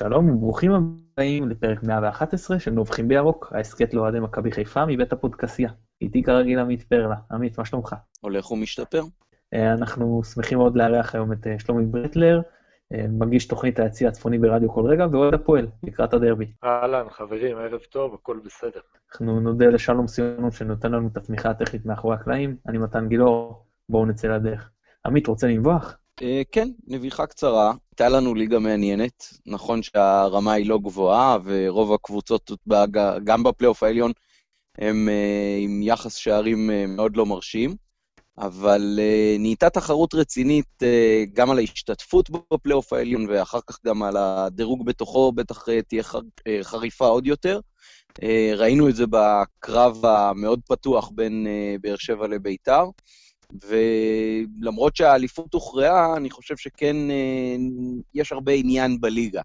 שלום וברוכים הבאים לפרק 111 של נובחים בירוק, ההסכת לאוהדי מכבי חיפה מבית הפודקסייה. איתי כרגיל עמית פרלה. עמית, מה שלומך? הולך ומשתפר. אה, אנחנו שמחים מאוד לארח היום את אה, שלומי ברטלר, אה, מגיש תוכנית היציא הצפוני ברדיו כל רגע, ואוהד הפועל לקראת הדרבי. אהלן, חברים, ערב טוב, הכל בסדר. אנחנו נודה לשלום סיונות שנותן לנו את התמיכה הטכנית מאחורי הקלעים. אני מתן גילאור, בואו נצא לדרך. עמית, רוצה לנבוח? אה, כן, נביחה קצרה. הייתה לנו ליגה מעניינת. נכון שהרמה היא לא גבוהה, ורוב הקבוצות, גם בפלייאוף העליון, הם אה, עם יחס שערים אה, מאוד לא מרשים. אבל נהייתה תחרות רצינית גם על ההשתתפות בפלייאוף העליון, ואחר כך גם על הדירוג בתוכו, בטח תהיה חריפה עוד יותר. ראינו את זה בקרב המאוד פתוח בין באר שבע לביתר. ולמרות שהאליפות הוכרעה, אני חושב שכן אה, יש הרבה עניין בליגה.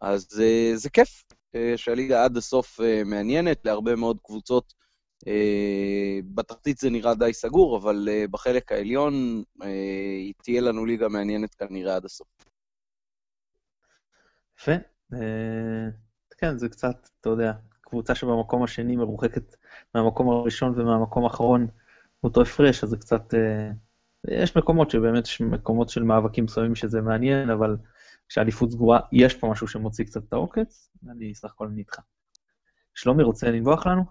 אז אה, זה כיף אה, שהליגה עד הסוף מעניינת להרבה מאוד קבוצות. בתחתית זה נראה די סגור, אבל בחלק העליון תהיה לנו ליגה מעניינת כנראה עד הסוף. יפה. כן, זה קצת, אתה יודע, קבוצה שבמקום השני מרוחקת מהמקום הראשון ומהמקום האחרון. אותו הפרש, אז זה קצת... אה, יש מקומות שבאמת יש מקומות של מאבקים מסוימים שזה מעניין, אבל כשאליפות סגורה, יש פה משהו שמוציא קצת את העוקץ, אני סך הכל נדחה. שלומי, רוצה לנבוח לנו?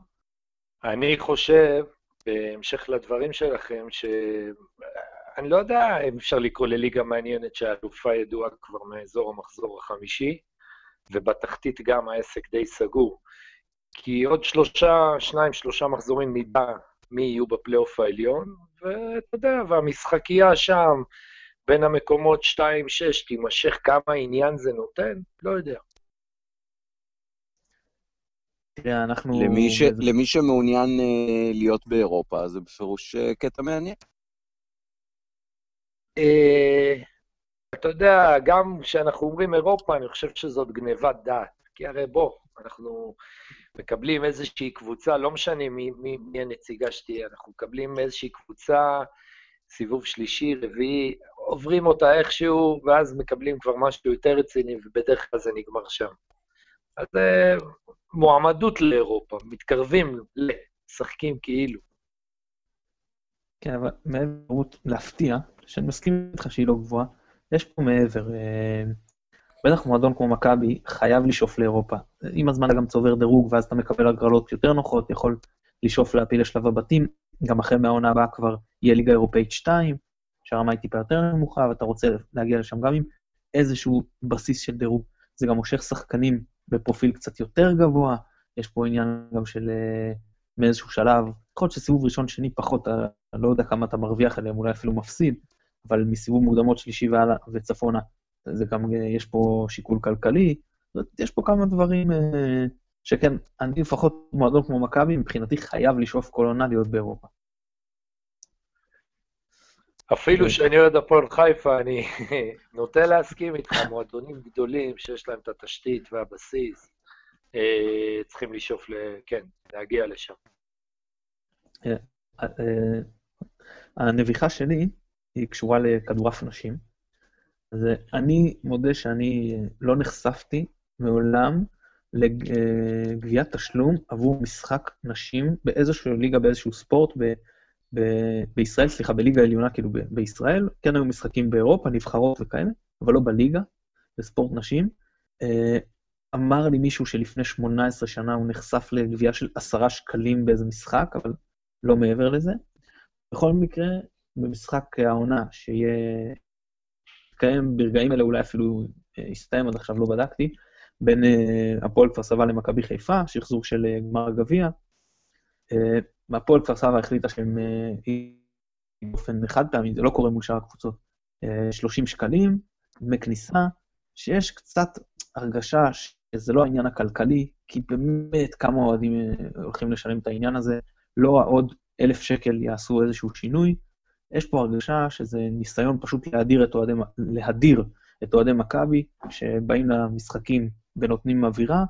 אני חושב, בהמשך לדברים שלכם, ש... אני לא יודע אם אפשר לקרוא לליגה מעניינת שהאלופה ידועה כבר מאזור המחזור החמישי, ובתחתית גם העסק די סגור. כי עוד שלושה, שניים, שלושה מחזורים נדע מי יהיו בפלייאוף העליון, ואתה יודע, והמשחקייה שם, בין המקומות 2-6, תימשך כמה עניין זה נותן? לא יודע. תראה, אנחנו... למי, ש... למי שמעוניין uh, להיות באירופה, זה בפירוש uh, קטע מעניין. Uh, אתה יודע, גם כשאנחנו אומרים אירופה, אני חושב שזאת גניבת דעת. כי הרי בוא, אנחנו מקבלים איזושהי קבוצה, לא משנה מי, מי, מי הנציגה שתהיה, אנחנו מקבלים איזושהי קבוצה, סיבוב שלישי, רביעי, עוברים אותה איכשהו, ואז מקבלים כבר משהו יותר רציני, ובדרך כלל זה נגמר שם. אז זה מועמדות לאירופה, מתקרבים לשחקים כאילו. כן, אבל מעבר להפתיע, שאני מסכים איתך שהיא לא גבוהה, יש פה מעבר. אה, בטח מועדון כמו מכבי חייב לשאוף לאירופה. עם הזמן אתה גם צובר דירוג, ואז אתה מקבל הגרלות יותר נוחות, יכול לשאוף להפיל לשלב הבתים. גם אחרי מהעונה הבאה כבר יהיה ליגה אירופאית 2, שהרמה היא טיפה יותר נמוכה, ואתה רוצה להגיע לשם גם עם איזשהו בסיס של דירוג. זה גם מושך שחקנים בפרופיל קצת יותר גבוה, יש פה עניין גם של uh, מאיזשהו שלב, יכול להיות שסיבוב ראשון, שני פחות, אני לא יודע כמה אתה מרוויח עליהם, אולי אפילו מפסיד, אבל מסיבוב מוקדמות שלישי והלאה וצפונה, זה גם, יש פה שיקול כלכלי, יש פה כמה דברים אה, שכן, אני לפחות מועדון כמו מכבי, מבחינתי חייב לשאוף כל עונה להיות באירופה. אפילו שאני אוהד הפועל חיפה, אני נוטה להסכים איתך, מועדונים גדולים שיש להם את התשתית והבסיס, אה, צריכים לשאוף, כן, להגיע לשם. אה, הנביכה שלי היא קשורה לכדורעף נשים. אז אני מודה שאני לא נחשפתי מעולם לגביית תשלום עבור משחק נשים באיזושהי ליגה, באיזשהו ספורט ב, ב, בישראל, סליחה, בליגה העליונה, כאילו ב, בישראל. כן היו משחקים באירופה, נבחרות וכאלה, אבל לא בליגה, בספורט נשים. אה, אמר לי מישהו שלפני 18 שנה הוא נחשף לגבייה של עשרה שקלים באיזה משחק, אבל לא מעבר לזה. בכל מקרה, במשחק העונה, שיהיה מתקיים ברגעים אלה, אולי אפילו אה, הסתיים, עד עכשיו לא בדקתי, בין אה, הפועל כפר סבא למכבי חיפה, שחזור של אה, גמר הגביע. הפועל כפר סבא החליטה שהם באופן חד פעמי, זה לא קורה מול שאר הקבוצות, 30 שקלים, דמי כניסה, שיש קצת הרגשה שזה לא העניין הכלכלי, כי באמת כמה אוהדים הולכים לשלם את העניין הזה, לא עוד אלף שקל יעשו איזשהו שינוי, יש פה הרגשה שזה ניסיון פשוט להדיר את אוהדי, להדיר את אוהדי מכבי, שבאים למשחקים ונותנים אווירה,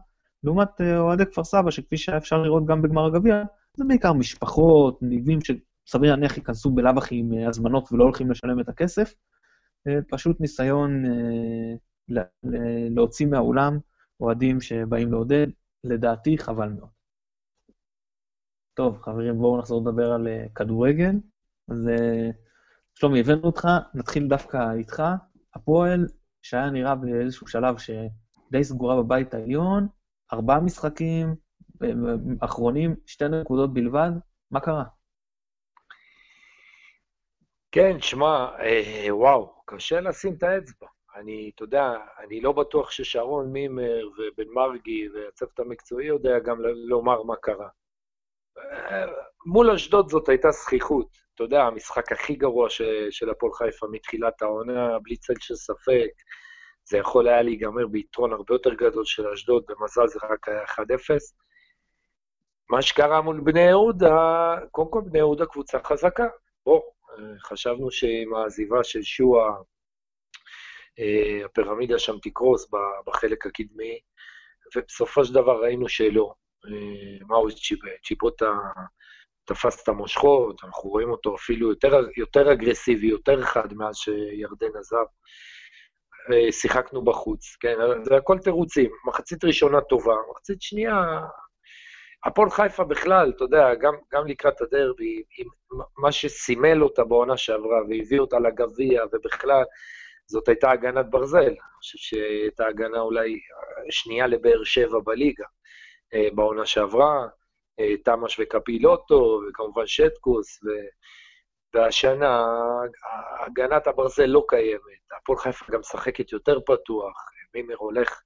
לעומת אה, אוהדי כפר סבא, שכפי שאפשר לראות גם בגמר הגביע, זה בעיקר משפחות, ניבים שסביר להניח ייכנסו בלאו הכי עם אה, הזמנות ולא הולכים לשלם את הכסף. אה, פשוט ניסיון להוציא מהאולם אוהדים שבאים לעודד, לדעתי חבל מאוד. טוב, חברים, בואו נחזור לדבר על כדורגל. אז אה, שלומי, הבאנו אותך, נתחיל דווקא איתך. הפועל, שהיה נראה באיזשהו שלב שדי סגורה בבית העליון, ארבעה משחקים אה, אחרונים, שתי נקודות בלבד, מה קרה? כן, שמע, אה, וואו, קשה לשים את האצבע. אני, אתה יודע, אני לא בטוח ששרון מימר ובן מרגי והצוות המקצועי יודע גם לומר מה קרה. מול אשדוד זאת הייתה זכיחות. אתה יודע, המשחק הכי גרוע ש, של הפועל חיפה מתחילת העונה, בלי צל של ספק. זה יכול היה להיגמר ביתרון הרבה יותר גדול של אשדוד, במזל זה רק היה 1-0. מה שקרה מול בני יהודה, קודם כל בני יהודה קבוצה חזקה. בוא, חשבנו שעם העזיבה של שואה, אה, הפירמידה שם תקרוס בחלק הקדמי, ובסופו של דבר ראינו שלא. אה, מאו צ'יבוטה תפס את המושכות, אנחנו רואים אותו אפילו יותר, יותר אגרסיבי, יותר חד מאז שירדן עזב. שיחקנו בחוץ, כן, זה הכל תירוצים. מחצית ראשונה טובה, מחצית שנייה... הפועל חיפה בכלל, אתה יודע, גם, גם לקראת הדרבי, עם מה שסימל אותה בעונה שעברה והביא אותה לגביע, ובכלל, זאת הייתה הגנת ברזל. אני חושב שהייתה הגנה אולי שנייה לבאר שבע בליגה. אה, בעונה שעברה, אה, תמ"ש וקפילוטו, וכמובן שטקוס, ו... והשנה הגנת הברזל לא קיימת. הפועל חיפה גם משחקת יותר פתוח, מימר הולך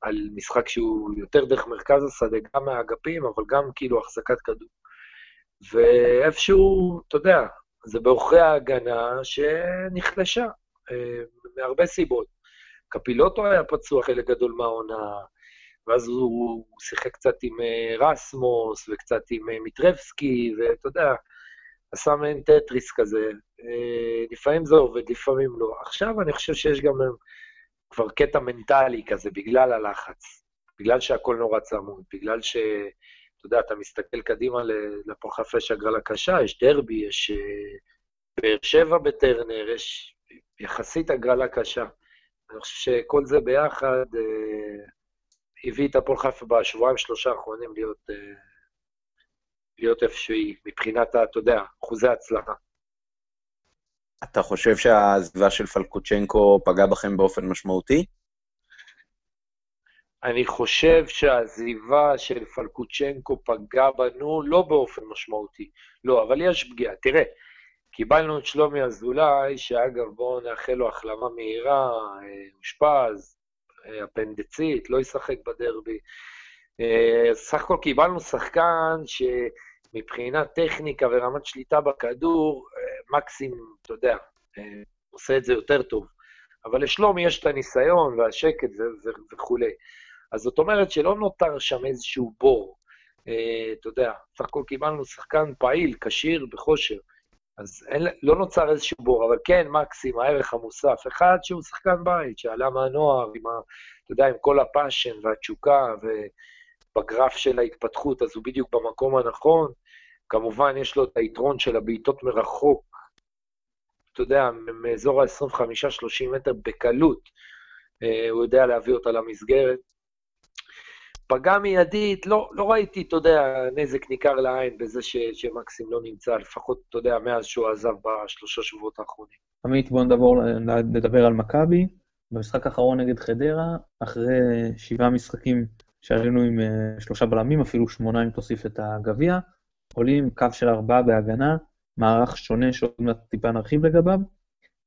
על משחק שהוא יותר דרך מרכז השדה, גם מהאגפים, אבל גם כאילו החזקת כדור. ואיפשהו, אתה יודע, זה בעוכרי ההגנה שנחלשה, אה, מהרבה סיבות. קפילוטו היה פצוע חלק גדול מהעונה, ואז הוא, שיחק קצת עם uh, רסמוס וקצת עם uh, מיטרבסקי, ואתה יודע, עשה מעין טטריס כזה. Uh, לפעמים זה עובד, לפעמים לא. עכשיו אני חושב שיש גם כבר קטע מנטלי כזה, בגלל הלחץ, בגלל שהכל נורא צמוד, בגלל ש... אתה יודע, אתה מסתכל קדימה לפועל חיפה הגרלה קשה, יש דרבי, יש באר שבע בטרנר, יש יחסית הגרלה קשה. אני חושב שכל זה ביחד, הביא את הפועל חיפה בשבועיים, שלושה האחרונים להיות, אה, להיות איפה שהיא, מבחינת, אתה יודע, אחוזי הצלחה. אתה חושב שהעזיבה של פלקוצ'נקו פגעה בכם באופן משמעותי? אני חושב שהעזיבה של פלקוצ'נקו פגעה בנו לא באופן משמעותי. לא, אבל יש פגיעה. תראה, קיבלנו את שלומי אזולאי, שאגב, בואו נאחל לו החלמה מהירה, אה, אושפז, אפנדצית, לא ישחק בדרבי. אה, סך הכל קיבלנו שחקן שמבחינת טכניקה ורמת שליטה בכדור, אה, מקסים, אתה יודע, אה, עושה את זה יותר טוב. אבל לשלומי יש את הניסיון והשקט וכולי. אז זאת אומרת שלא נותר שם איזשהו בור. אתה יודע, סך הכל קיבלנו שחקן פעיל, כשיר, בכושר. אז אין, לא נוצר איזשהו בור, אבל כן, מקסים, הערך המוסף. אחד שהוא שחקן בית, שעלה מהנוער, עם ה, אתה יודע, עם כל הפאשן והתשוקה, ובגרף של ההתפתחות, אז הוא בדיוק במקום הנכון. כמובן, יש לו את היתרון של הבעיטות מרחוק, אתה יודע, מאזור ה-25-30 מטר בקלות, אה, הוא יודע להביא אותה למסגרת. פגע מיידית, לא, לא ראיתי, אתה יודע, נזק ניכר לעין בזה ש, שמקסים לא נמצא, לפחות, אתה יודע, מאז שהוא עזב בשלושה שבועות האחרונים. עמית, בואו נדבר, נדבר על מכבי. במשחק האחרון נגד חדרה, אחרי שבעה משחקים שעלינו עם uh, שלושה בלמים, אפילו שמונה אם תוסיף את הגביע, עולים קו של ארבעה בהגנה, מערך שונה שעוד מעט טיפה נרחיב לגביו,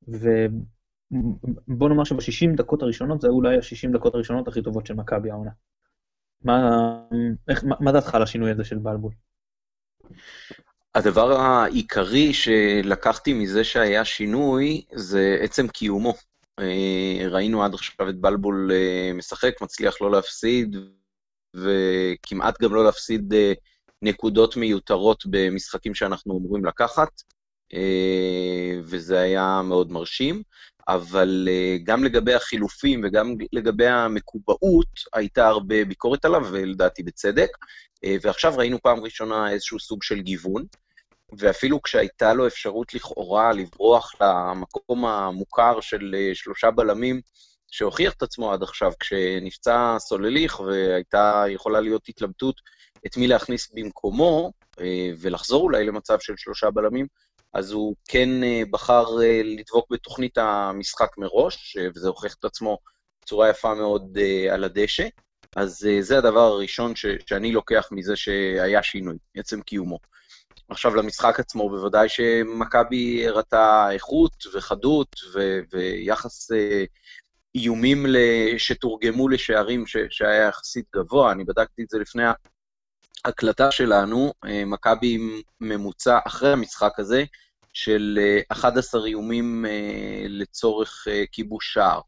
ובוא נאמר שב-60 דקות הראשונות, זה אולי ה-60 דקות הראשונות הכי טובות של מכבי העונה. מה, דעתך על השינוי הזה של בלבול? הדבר העיקרי שלקחתי מזה שהיה שינוי, זה עצם קיומו. אה, ראינו עד עכשיו את בלבול אה, משחק, מצליח לא להפסיד, וכמעט גם לא להפסיד אה, נקודות מיותרות במשחקים שאנחנו אמורים לקחת, וזה היה מאוד מרשים. אבל uh, גם לגבי החילופים וגם לגבי המקובעות, הייתה הרבה ביקורת עליו, ולדעתי בצדק. Uh, ועכשיו ראינו פעם ראשונה איזשהו סוג של גיוון, ואפילו כשהייתה לו אפשרות לכאורה לברוח למקום המוכר של uh, שלושה בלמים, שהוכיח את עצמו עד עכשיו, כשנפצע סולליך והייתה יכולה להיות התלבטות את מי להכניס במקומו, אה, ולחזור אולי למצב של שלושה בלמים, אז הוא כן אה, בחר אה, לדבוק בתוכנית המשחק מראש, וזה הוכיח את עצמו בצורה יפה מאוד על הדשא. אז זה הדבר הראשון ש, שאני לוקח מזה שהיה שינוי, עצם קיומו. עכשיו למשחק עצמו, בוודאי שמכבי הראתה איכות וחדות ו- ויחס אה, איומים שתורגמו לשערים ש- שהיה יחסית גבוה. אני בדקתי את זה לפני ההקלטה שלנו, אה, מכבי עם ממוצע אחרי המשחק הזה של 11 אה, איומים אה, לצורך כיבוש שער.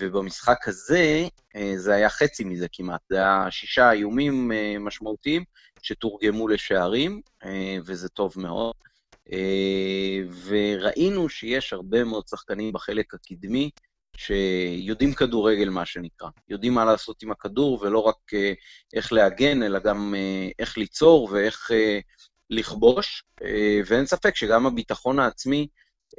ובמשחק הזה, זה היה חצי מזה כמעט, זה היה שישה איומים משמעותיים שתורגמו לשערים, וזה טוב מאוד. וראינו שיש הרבה מאוד שחקנים בחלק הקדמי שיודעים כדורגל, מה שנקרא. יודעים מה לעשות עם הכדור, ולא רק איך להגן, אלא גם איך ליצור ואיך לכבוש. ואין ספק שגם הביטחון העצמי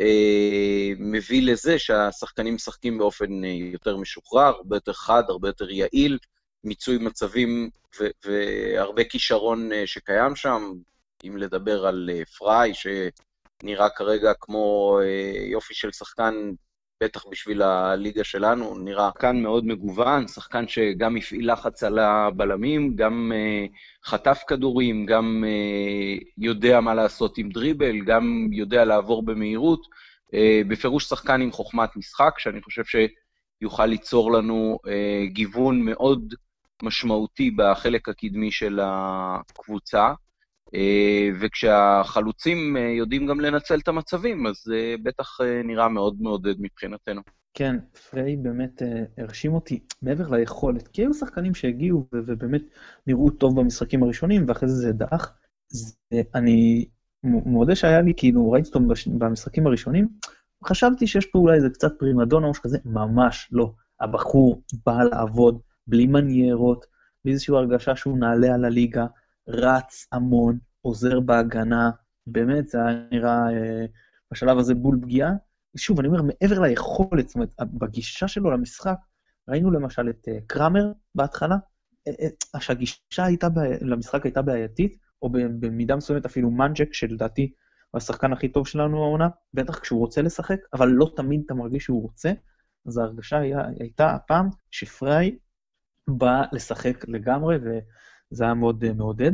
אה, מביא לזה שהשחקנים משחקים באופן אה, יותר משוחרר, הרבה יותר חד, הרבה יותר יעיל, מיצוי מצבים והרבה כישרון אה, שקיים שם, אם לדבר על פריי, שנראה כרגע כמו יופי של שחקן בטח בשביל הליגה שלנו, נראה שחקן מאוד מגוון, שחקן שגם הפעיל לחץ על הבלמים, גם uh, חטף כדורים, גם uh, יודע מה לעשות עם דריבל, גם יודע לעבור במהירות. Uh, בפירוש שחקן עם חוכמת משחק, שאני חושב שיוכל ליצור לנו uh, גיוון מאוד משמעותי בחלק הקדמי של הקבוצה. אה, וכשהחלוצים אה, יודעים גם לנצל את המצבים, אז זה אה, בטח נראה מאוד מעודד מבחינתנו. כן, פריי באמת הרשים אותי מעבר ליכולת, כי היו שחקנים שהגיעו ובאמת נראו טוב במשחקים הראשונים, ואחרי זה זה דח. אני מודה שהיה לי, כאילו, ראיתי אותו במשחקים הראשונים, חשבתי שיש פה אולי איזה קצת פרימדונה או שכזה, ממש לא. הבחור בא לעבוד בלי מניירות, בלי איזושהי הרגשה שהוא נעלה על הליגה, רץ המון, עוזר בהגנה, באמת, זה היה נראה אה, בשלב הזה בול פגיעה. שוב, אני אומר, מעבר ליכולת, זאת אומרת, בגישה שלו למשחק, ראינו למשל את אה, קראמר בהתחלה, אה, אה, שהגישה הייתה, למשחק הייתה בעייתית, או במידה מסוימת אפילו מנג'ק, שלדעתי הוא השחקן הכי טוב שלנו העונה, בטח כשהוא רוצה לשחק, אבל לא תמיד אתה מרגיש שהוא רוצה, אז ההרגשה היה, הייתה הפעם שפריי בא לשחק לגמרי, זה היה מאוד אה, מעודד.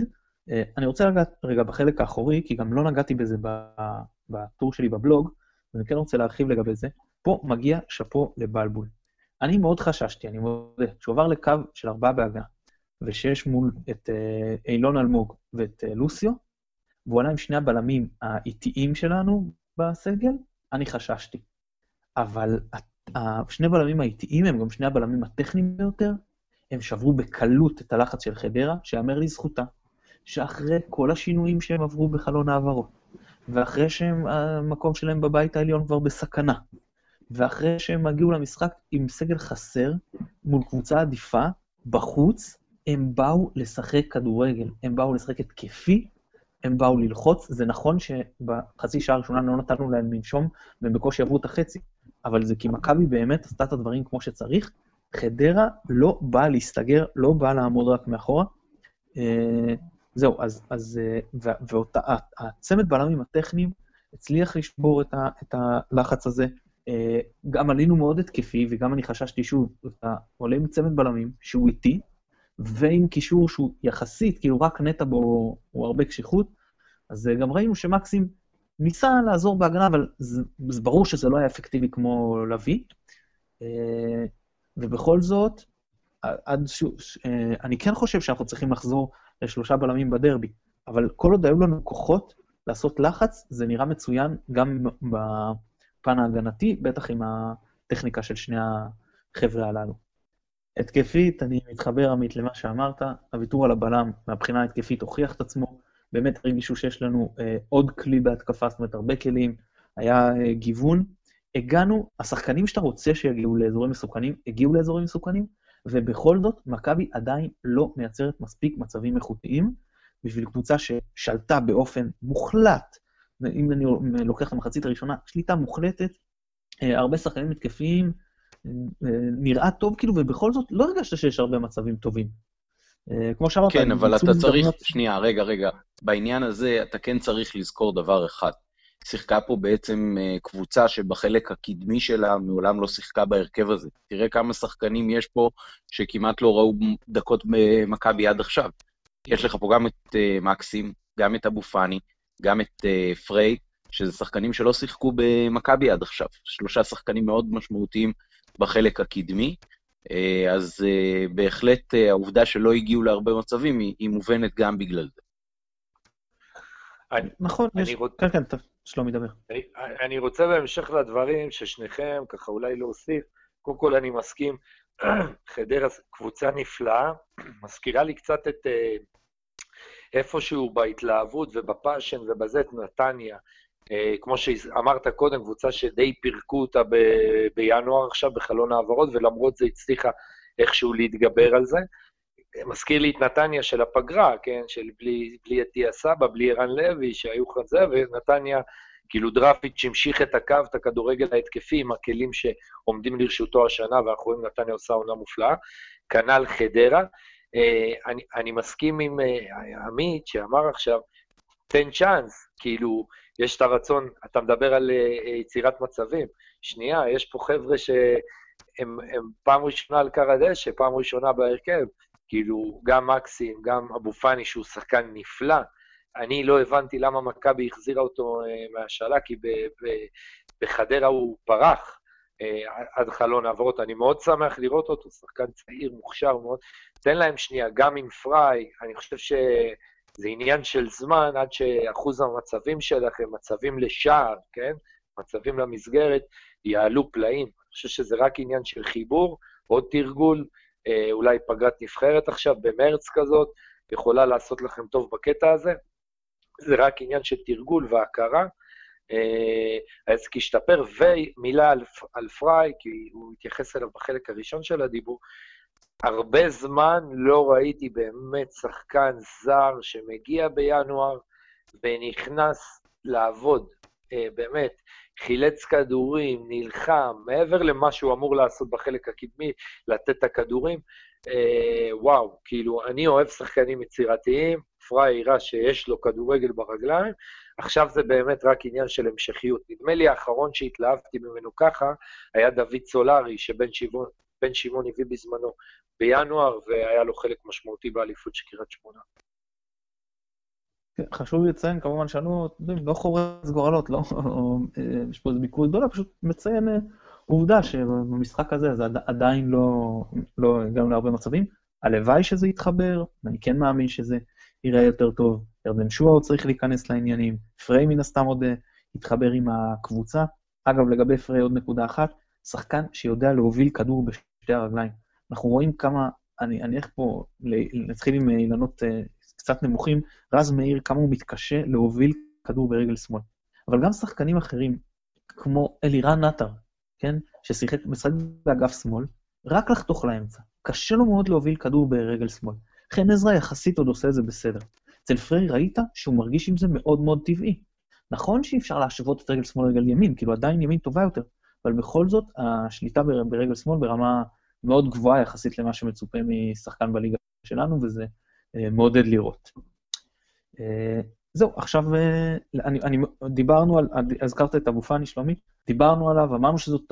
אה, אני רוצה לגעת רגע בחלק האחורי, כי גם לא נגעתי בזה בטור שלי בבלוג, ואני כן רוצה להרחיב לגבי זה. פה מגיע שאפו לבלבול. אני מאוד חששתי, אני מודה, שהוא עבר לקו של ארבעה בהגנה, ושיש מול את אה, אילון אלמוג ואת לוסיו, והוא עלה עם שני הבלמים האיטיים שלנו בסגל, אני חששתי. אבל שני הבלמים האיטיים הם גם שני הבלמים הטכניים ביותר, הם שברו בקלות את הלחץ של חדרה, שיאמר לזכותה, שאחרי כל השינויים שהם עברו בחלון העברות, ואחרי שהמקום שלהם בבית העליון כבר בסכנה, ואחרי שהם הגיעו למשחק עם סגל חסר, מול קבוצה עדיפה, בחוץ, הם באו לשחק כדורגל, הם באו לשחק התקפי, הם באו ללחוץ. זה נכון שבחצי שעה הראשונה לא נתנו להם לנשום, והם בקושי עברו את החצי, אבל זה כי מכבי באמת עשתה את הדברים כמו שצריך, חדרה לא באה להסתגר, לא באה לעמוד רק מאחורה. אה, זהו, אז, אז אה, והצמד בלמים הטכניים הצליח לשבור את, ה, את הלחץ הזה. אה, גם עלינו מאוד התקפי, וגם אני חששתי שוב, אתה עולה עם צמד בלמים שהוא איטי, ועם קישור שהוא יחסית, כאילו רק נטע בו הוא הרבה קשיחות, אז גם ראינו שמקסים ניסה לעזור בהגנה, אבל זה, זה ברור שזה לא היה אפקטיבי כמו לביא. ובכל זאת, עד ש... אני כן חושב שאנחנו צריכים לחזור לשלושה בלמים בדרבי, אבל כל עוד היו לנו כוחות לעשות לחץ, זה נראה מצוין גם בפן ההגנתי, בטח עם הטכניקה של שני החבר'ה הללו. התקפית, אני מתחבר, עמית, למה שאמרת, הוויתור על הבלם מהבחינה ההתקפית הוכיח את עצמו, באמת הרגישו שיש לנו אה, עוד כלי בהתקפה, זאת אומרת, הרבה כלים, היה אה, גיוון, הגענו, השחקנים שאתה רוצה שיגיעו לאזורים מסוכנים, הגיעו לאזורים מסוכנים, ובכל זאת, מכבי עדיין לא מייצרת מספיק מצבים איכותיים בשביל קבוצה ששלטה באופן מוחלט, אם אני לוקח את המחצית הראשונה, שליטה מוחלטת, אה, הרבה שחקנים התקפיים, נראה טוב כאילו, ובכל זאת לא הרגשת שיש הרבה מצבים טובים. כמו שאמרת, כן, אבל אתה צריך, שנייה, רגע, רגע. בעניין הזה אתה כן צריך לזכור דבר אחד. שיחקה פה בעצם קבוצה שבחלק הקדמי שלה מעולם לא שיחקה בהרכב הזה. תראה כמה שחקנים יש פה שכמעט לא ראו דקות במכבי עד עכשיו. יש לך פה גם את מקסים, גם את אבו פאני, גם את פריי, שזה שחקנים שלא שיחקו במכבי עד עכשיו. שלושה שחקנים מאוד משמעותיים בחלק הקדמי, אה, אז אה, בהחלט אה, העובדה שלא הגיעו להרבה מצבים היא, היא מובנת גם בגלל זה. אני, נכון, אני יש... רוצ... כן, כן, טוב, שלומי, דבר. אני, רוצה בהמשך לדברים ששניכם, ככה אולי להוסיף, קודם כל אני מסכים, חדרה קבוצה נפלאה, מזכירה לי קצת את איפשהו בהתלהבות ובפאשן ובזה את נתניה. אה, כמו שאמרת קודם, קבוצה שדי פירקו אותה ב- בינואר עכשיו בחלון העברות, ולמרות זה הצליחה איכשהו להתגבר על זה. מזכיר לי את נתניה של הפגרה, כן? של בלי, בלי עטיה סבא, בלי ערן לוי, שהיו חזה, ונתניה, כאילו דראפיץ' המשיך את הקו, את הכדורגל ההתקפי עם הכלים שעומדים לרשותו השנה, ואנחנו רואים נתניה עושה עונה מופלאה. כנ"ל חדרה. אה, אני, אני מסכים עם אה, עמית שאמר עכשיו, תן צ'אנס, כאילו, יש את הרצון, אתה מדבר על uh, יצירת מצבים. שנייה, יש פה חבר'ה שהם פעם ראשונה על קר הדשא, פעם ראשונה בהרכב. כאילו, גם מקסים, גם אבו פאני, שהוא שחקן נפלא. אני לא הבנתי למה מכבי החזירה אותו uh, מהשאלה, כי בחדרה הוא פרח uh, עד חלון העברות. אני מאוד שמח לראות אותו, שחקן צעיר, מוכשר מאוד. תן להם שנייה, גם עם פריי, אני חושב ש... זה עניין של זמן עד שאחוז המצבים שלכם, מצבים לשער, כן? מצבים למסגרת, יעלו פלאים. אני חושב שזה רק עניין של חיבור, עוד תרגול, אה, אולי פגרת נבחרת עכשיו במרץ כזאת, יכולה לעשות לכם טוב בקטע הזה. זה רק עניין של תרגול והכרה. אה, אז כשתפר, ומילה על, על פריי, כי הוא התייחס אליו בחלק הראשון של הדיבור, הרבה זמן לא ראיתי באמת שחקן זר שמגיע בינואר ונכנס לעבוד, אה, באמת, חילץ כדורים, נלחם, מעבר למה שהוא אמור לעשות בחלק הקדמי, לתת את הכדורים. אה, וואו, כאילו, אני אוהב שחקנים יצירתיים, פריי יראה שיש לו כדורגל ברגליים, עכשיו זה באמת רק עניין של המשכיות. נדמה לי האחרון שהתלהבתי ממנו ככה היה דוד סולארי, שבן שבעון, בן שמעון הביא בזמנו בינואר, והיה לו חלק משמעותי באליפות של קריית שמונה. כן, חשוב לציין כמובן שאני לא חורץ גורלות, לא, אה, יש פה איזו ביקורת גדולה, פשוט מציין אה, עובדה שבמשחק הזה זה עדיין לא, לא הגענו להרבה מצבים. הלוואי שזה יתחבר, ואני כן מאמין שזה ייראה יותר טוב. ירדן שואה צריך להיכנס לעניינים, פריי מן הסתם עוד אה, יתחבר עם הקבוצה. אגב, לגבי פריי עוד נקודה אחת, שחקן שיודע להוביל כדור בשתי הרגליים. אנחנו רואים כמה, אני, אני איך פה, נתחיל עם אילנות קצת נמוכים, רז מאיר, כמה הוא מתקשה להוביל כדור ברגל שמאל. אבל גם שחקנים אחרים, כמו אלירן נטר, כן, ששיחק, משחק באגף שמאל, רק לחתוך לאמצע. קשה לו מאוד להוביל כדור ברגל שמאל. חן עזרא יחסית עוד עושה את זה בסדר. אצל פריי ראית שהוא מרגיש עם זה מאוד מאוד טבעי. נכון שאי אפשר להשוות את רגל שמאל לרגל ימין, כאילו עדיין ימין טובה יותר, אבל בכל זאת, השליטה ברגל שמאל ברמה מאוד גבוהה יחסית למה שמצופה משחקן בליגה שלנו, וזה מעודד לראות. אה, זהו, עכשיו, אה, אני, אני, דיברנו על, הזכרת את אבו פאני, שלומי, דיברנו עליו, אמרנו שזאת,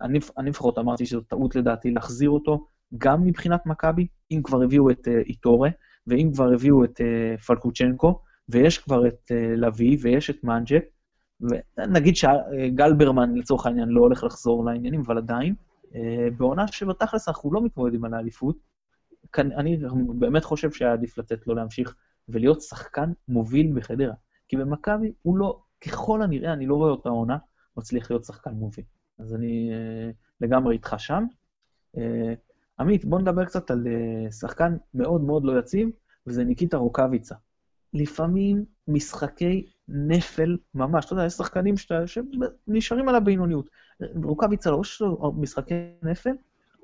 אני, אני לפחות אמרתי שזאת טעות לדעתי להחזיר אותו, גם מבחינת מכבי, אם כבר הביאו את איטורה, ואם כבר הביאו את פלקושצ'נקו, ויש כבר את לביא, ויש את מנג'ק, ונגיד שגלברמן לצורך העניין לא הולך לחזור לעניינים, אבל עדיין, אה, בעונה שבתכלס אנחנו לא מתמודדים על האליפות, אני באמת חושב שהיה עדיף לתת לו להמשיך ולהיות שחקן מוביל בחדרה. כי במכבי הוא לא, ככל הנראה, אני לא רואה אותה עונה, מצליח להיות שחקן מוביל. אז אני uh, לגמרי איתך שם. Uh, עמית, בוא נדבר קצת על uh, שחקן מאוד מאוד לא יציב, וזה ניקיטה רוקאביצה. לפעמים משחקי נפל ממש, אתה יודע, יש שחקנים שנשארים על הבינוניות. רוקאביצה לא שלו משחקי נפל,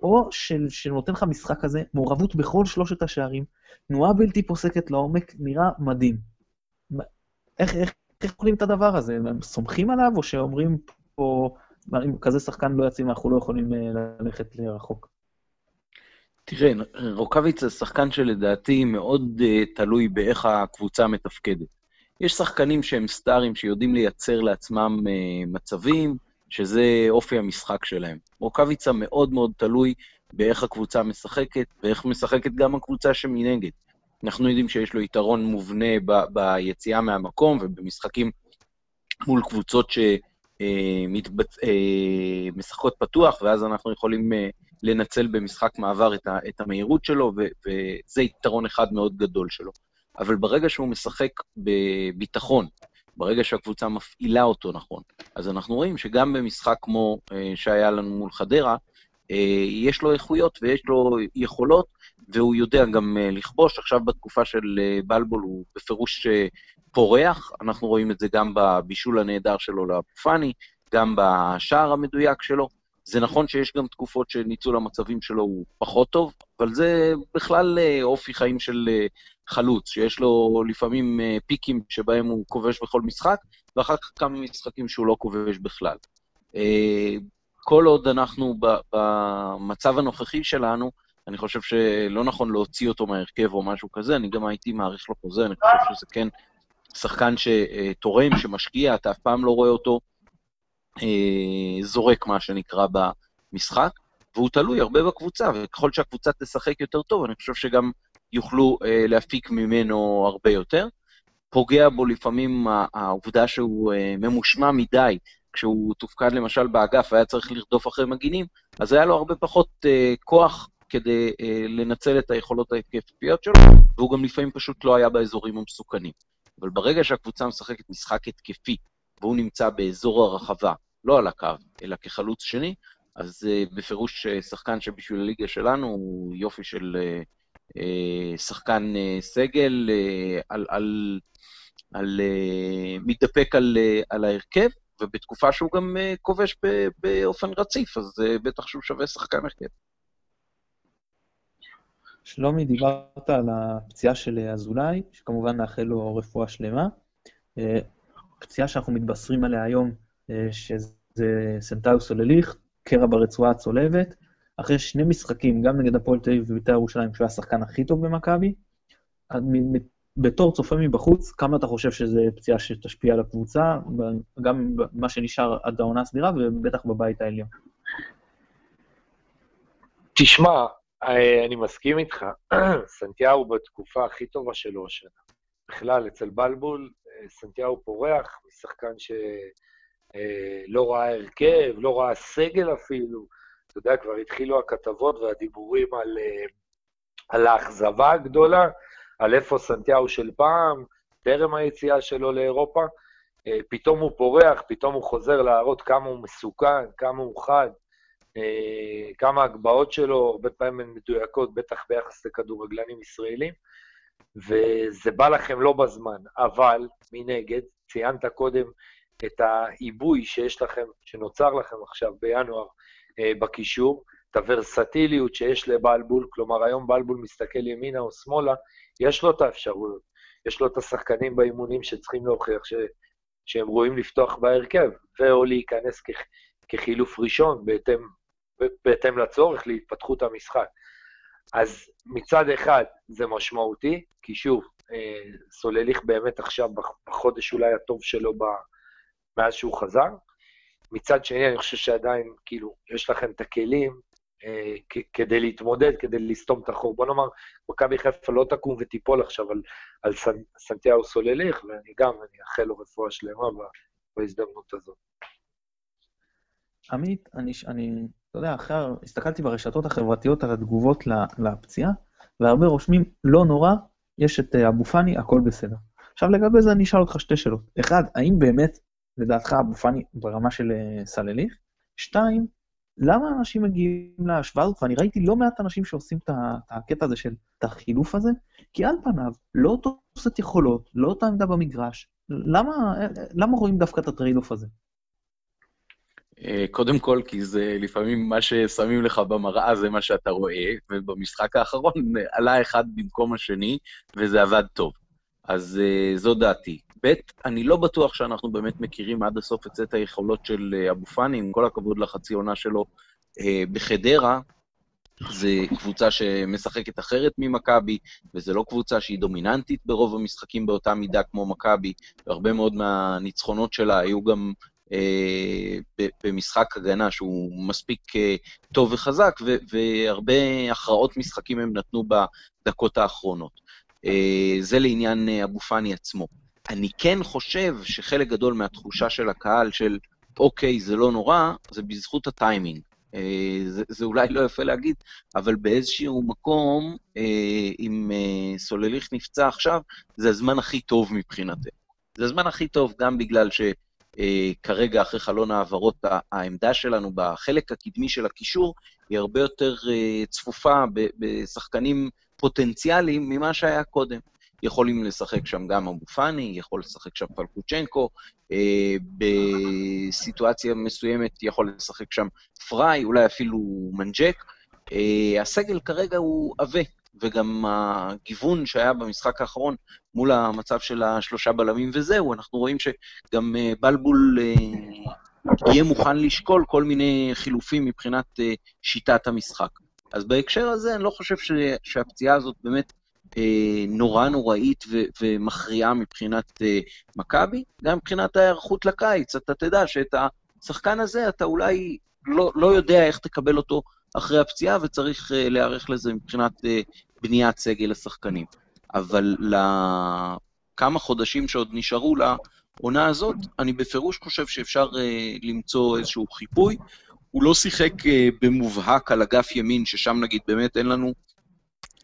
או של, שנותן לך משחק כזה, מעורבות בכל שלושת השערים, תנועה בלתי פוסקת לעומק, נראה מדהים. איך, איך, איך קוראים את הדבר הזה? הם סומכים עליו, או שאומרים פה, אם כזה שחקן לא יציב, אנחנו לא יכולים ללכת לרחוק. תראה, רוקאביץ זה שחקן שלדעתי מאוד uh, תלוי באיך הקבוצה מתפקדת. יש שחקנים שהם סטארים שיודעים לייצר לעצמם uh, מצבים, שזה אופי המשחק שלהם. רוקאביצה מאוד מאוד תלוי באיך הקבוצה משחקת, ואיך משחקת גם הקבוצה שמנגד. אנחנו יודעים שיש לו יתרון מובנה ב- ביציאה מהמקום ובמשחקים מול קבוצות שמשחקות uh, פתוח, ואז אנחנו יכולים... Uh, לנצל במשחק מעבר את, ה, את המהירות שלו, ו, וזה יתרון אחד מאוד גדול שלו. אבל ברגע שהוא משחק בביטחון, ברגע שהקבוצה מפעילה אותו נכון, אז אנחנו רואים שגם במשחק כמו אה, שהיה לנו מול חדרה, אה, יש לו איכויות ויש לו יכולות, והוא יודע גם אה, לכבוש. עכשיו בתקופה של בלבול הוא בפירוש פורח, אנחנו רואים את זה גם בבישול הנהדר שלו לאבו גם בשער המדויק שלו. זה נכון שיש גם תקופות שניצול המצבים שלו הוא פחות טוב, אבל זה בכלל אה, אופי חיים של אה, חלוץ, שיש לו לפעמים אה, פיקים שבהם הוא כובש בכל משחק, ואחר כך כמה משחקים שהוא לא כובש בכלל. כל עוד אנחנו במצב הנוכחי שלנו, אני חושב שלא נכון להוציא אותו מהרכב או משהו כזה, אני גם הייתי מעריך לו חוזה, אני חושב שזה כן שחקן שתורם, שמשקיע, אתה אף פעם לא רואה אותו זורק, מה שנקרא, במשחק, והוא תלוי הרבה בקבוצה, וככל שהקבוצה תשחק יותר טוב, אני חושב שגם יוכלו אה, להפיק ממנו הרבה יותר. פוגע בו לפעמים העובדה שהוא אה, ממושמע מדי, כשהוא תופקד למשל באגף והיה צריך לרדוף אחרי מגינים, אז היה לו הרבה פחות אה, כוח כדי אה, לנצל את היכולות ההתקפיות שלו, והוא גם לפעמים פשוט לא היה באזורים המסוכנים. אבל ברגע שהקבוצה משחקת משחק התקפי, והוא נמצא באזור הרחבה, לא על הקו, אלא כחלוץ שני, אז uh, בפירוש uh, שחקן שבשביל הליגה שלנו הוא יופי של uh, שחקן סגל, על, על, על, מתדפק על, על ההרכב, ובתקופה שהוא גם כובש באופן רציף, אז בטח שהוא שווה שחקן הרכב. שלומי, דיברת על הפציעה של אזולאי, שכמובן נאחל לו רפואה שלמה. פציעה שאנחנו מתבשרים עליה היום, שזה זה סנטאיוס סולליך, קרע ברצועה הצולבת, אחרי שני משחקים, גם נגד הפועל תל אביב ובית"ר ירושלים, שהוא השחקן הכי טוב במכבי, בתור צופה מבחוץ, כמה אתה חושב שזו פציעה שתשפיע על הקבוצה, גם מה שנשאר עד העונה הסדירה, ובטח בבית העליון? תשמע, אני מסכים איתך, סנטיהו בתקופה הכי טובה שלו השנה. בכלל, אצל בלבול, סנטיהו פורח, משחקן ש... אה, לא ראה הרכב, לא ראה סגל אפילו. אתה יודע, כבר התחילו הכתבות והדיבורים על, אה, על האכזבה הגדולה, על איפה סנטיהו של פעם, טרם היציאה שלו לאירופה. אה, פתאום הוא פורח, פתאום הוא חוזר להראות כמה הוא מסוכן, כמה הוא חד, כמה הגבהות שלו, הרבה פעמים הן מדויקות, בטח ביחס לכדורגלנים ישראלים, וזה בא לכם לא בזמן. אבל, מנגד, ציינת קודם את העיבוי שיש לכם, שנוצר לכם עכשיו בינואר אה, בקישור, את הוורסטיליות שיש לבלבול, כלומר היום בלבול מסתכל ימינה או שמאלה, יש לו את האפשרויות, יש לו את השחקנים באימונים שצריכים להוכיח ש, שהם ראויים לפתוח בהרכב, ואו להיכנס כ, כחילוף ראשון בהתאם, בהתאם לצורך להתפתחות המשחק. אז מצד אחד זה משמעותי, כי שוב, אה, סולליך באמת עכשיו בחודש אולי הטוב שלו ב... מאז שהוא חזר. מצד שני, אני חושב שעדיין, כאילו, יש לכם את הכלים אה, כדי להתמודד, כדי לסתום את החור. בוא נאמר, מכבי חיפה לא תקום ותיפול עכשיו על, על סנ, סנטיהו סולליך, ואני גם, אני אאחל לו רפואה שלמה בהזדמנות הזאת. עמית, אני, אני, אתה יודע, אחרי, הסתכלתי ברשתות החברתיות על התגובות לפציעה, והרבה רושמים, לא נורא, יש את אה, אבו פאני, הכל בסדר. עכשיו לגבי זה אני אשאל אותך שתי שאלות. אחד, האם באמת לדעתך אבו פאני ברמה של אה, סלליך? שתיים, למה אנשים מגיעים להשוואה הזאת? ואני ראיתי לא מעט אנשים שעושים את הקטע הזה של את החילוף הזה, כי על פניו, לא אותו סט יכולות, לא אותה עמדה במגרש, למה, למה רואים דווקא את ה trade-off הזה? אה, קודם כל, כי זה לפעמים מה ששמים לך במראה זה מה שאתה רואה, ובמשחק האחרון עלה אחד במקום השני, וזה עבד טוב. אז זו דעתי. ב', אני לא בטוח שאנחנו באמת מכירים עד הסוף את סט היכולות של אה, אבו פאני, עם כל הכבוד לחצי עונה שלו אה, בחדרה. זו קבוצה שמשחקת אחרת ממכבי, וזו לא קבוצה שהיא דומיננטית ברוב המשחקים באותה מידה כמו מכבי, והרבה מאוד מהניצחונות שלה היו גם אה, במשחק הגנה שהוא מספיק אה, טוב וחזק, והרבה הכרעות משחקים הם נתנו בדקות האחרונות. אה, זה לעניין אבו פאני עצמו. אני כן חושב שחלק גדול מהתחושה של הקהל של אוקיי, זה לא נורא, זה בזכות הטיימינג. זה, זה אולי לא יפה להגיד, אבל באיזשהו מקום, אם סולליך נפצע עכשיו, זה הזמן הכי טוב מבחינתנו. זה הזמן הכי טוב גם בגלל ש... אה, כרגע, אחרי חלון העברות, העמדה שלנו בחלק הקדמי של הקישור היא הרבה יותר אה, צפופה בשחקנים פוטנציאליים ממה שהיה קודם. יכולים לשחק שם גם אבו פאני, יכול לשחק שם פלקוצ'נקו, אה, בסיטואציה מסוימת יכול לשחק שם פריי, אולי אפילו מנג'ק. אה, הסגל כרגע הוא עבה, וגם הגיוון שהיה במשחק האחרון מול המצב של השלושה בלמים וזהו, אנחנו רואים שגם אה, בלבול אה, יהיה מוכן לשקול כל מיני חילופים מבחינת אה, שיטת המשחק. אז בהקשר הזה אני לא חושב ש, שהפציעה הזאת באמת נורא נוראית ו, ומכריעה מבחינת מכבי, גם מבחינת ההיערכות לקיץ, אתה תדע שאת השחקן הזה אתה אולי לא, לא יודע איך תקבל אותו אחרי הפציעה, וצריך להיערך לזה מבחינת בניית סגל השחקנים. אבל לכמה חודשים שעוד נשארו לעונה הזאת, אני בפירוש חושב שאפשר למצוא איזשהו חיפוי. הוא לא שיחק במובהק על אגף ימין, ששם נגיד באמת אין לנו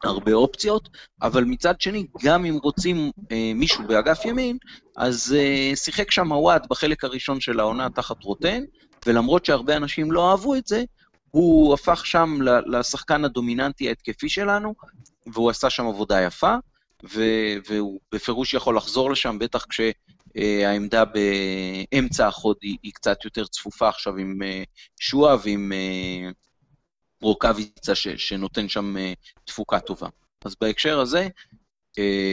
הרבה אופציות, אבל מצד שני, גם אם רוצים uh, מישהו באגף ימין, אז uh, שיחק שם הוואט בחלק הראשון של העונה תחת רוטן, ולמרות שהרבה אנשים לא אהבו את זה, הוא הפך שם לשחקן הדומיננטי ההתקפי שלנו, והוא עשה שם עבודה יפה, והוא בפירוש יכול לחזור לשם, בטח כשהעמדה באמצע החוד היא, היא קצת יותר צפופה עכשיו עם אה, שועה ועם אה, רוקאביצה ש, שנותן שם אה, תפוקה טובה. אז בהקשר הזה,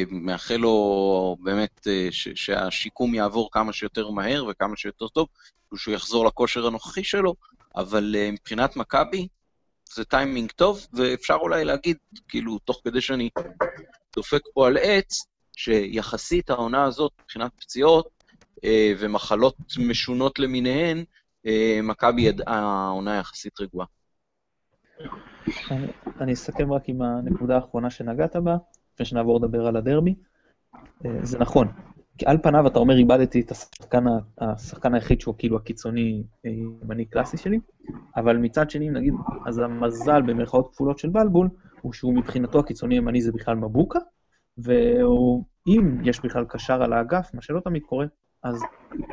מאחל לו באמת ש, שהשיקום יעבור כמה שיותר מהר וכמה שיותר טוב, שהוא יחזור לכושר הנוכחי שלו, אבל מבחינת מכבי, זה טיימינג טוב, ואפשר אולי להגיד, כאילו, תוך כדי שאני דופק פה על עץ, שיחסית העונה הזאת, מבחינת פציעות אה, ומחלות משונות למיניהן, אה, מכבי ידעה העונה יחסית רגועה. אני, אני אסכם רק עם הנקודה האחרונה שנגעת בה, לפני שנעבור לדבר על הדרבי. אה, זה נכון, על פניו אתה אומר, איבדתי את השחקן, השחקן היחיד שהוא כאילו הקיצוני ימני קלאסי שלי, אבל מצד שני, נגיד, אז המזל במרכאות כפולות של בלבול, הוא שהוא מבחינתו הקיצוני הימני זה בכלל מבוקה, ואם יש בכלל קשר על האגף, מה שלא תמיד קורה, אז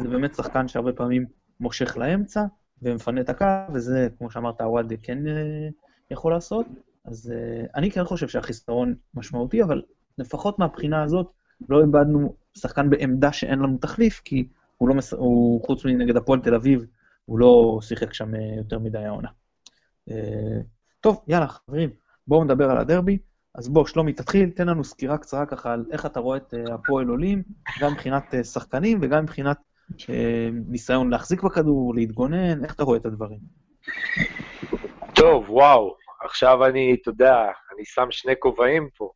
זה באמת שחקן שהרבה פעמים מושך לאמצע ומפנה את הקו, וזה, כמו שאמרת, הוואד כן אה, יכול לעשות. אז אה, אני כן חושב שהחיסרון משמעותי, אבל לפחות מהבחינה הזאת, לא איבדנו שחקן בעמדה שאין לנו תחליף, כי הוא לא, מס... הוא חוץ מנגד הפועל תל אביב, הוא לא שיחק שם אה, יותר מדי העונה. טוב, יאללה, חברים, בואו נדבר על הדרבי. אז בוא, שלומי, תתחיל, תן לנו סקירה קצרה ככה על איך אתה רואה את הפועל עולים, גם מבחינת שחקנים וגם מבחינת ניסיון להחזיק בכדור, להתגונן, איך אתה רואה את הדברים? טוב, וואו, עכשיו אני, אתה יודע, אני שם שני כובעים פה.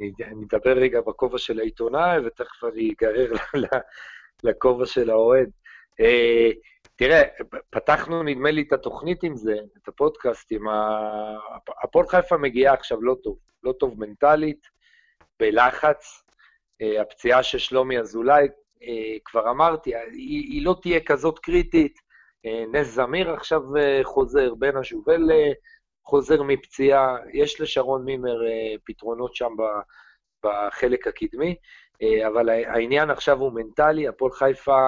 אני אדבר רגע בכובע של העיתונאי, ותכף אני אגרר לכובע של האוהד. תראה, פתחנו נדמה לי את התוכנית עם זה, את הפודקאסט עם ה... הפועל חיפה מגיעה עכשיו לא טוב, לא טוב מנטלית, בלחץ. אה, הפציעה של שלומי אזולאי, אה, כבר אמרתי, היא, היא לא תהיה כזאת קריטית. אה, נס זמיר עכשיו חוזר, בן השובל חוזר מפציעה, יש לשרון מימר פתרונות שם בחלק הקדמי, אבל העניין עכשיו הוא מנטלי, הפועל חיפה...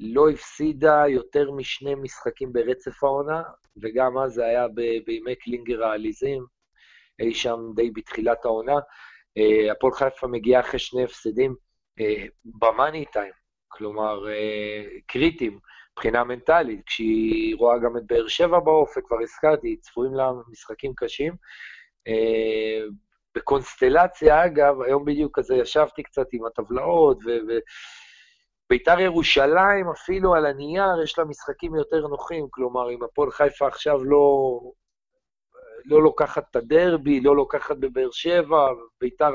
לא הפסידה יותר משני משחקים ברצף העונה, וגם אז זה היה בימי קלינגר העליזים, אי שם די בתחילת העונה. הפועל חיפה מגיעה אחרי שני הפסדים במאני טיים, כלומר uh, קריטיים מבחינה מנטלית, כשהיא רואה גם את באר שבע באופק, כבר הזכרתי, צפויים לה משחקים קשים. Uh, בקונסטלציה, אגב, היום בדיוק כזה ישבתי קצת עם הטבלאות, וביתר ירושלים, אפילו על הנייר, יש לה משחקים יותר נוחים. כלומר, אם הפועל חיפה עכשיו לא, לא לוקחת את הדרבי, לא לוקחת בבאר שבע, ביתר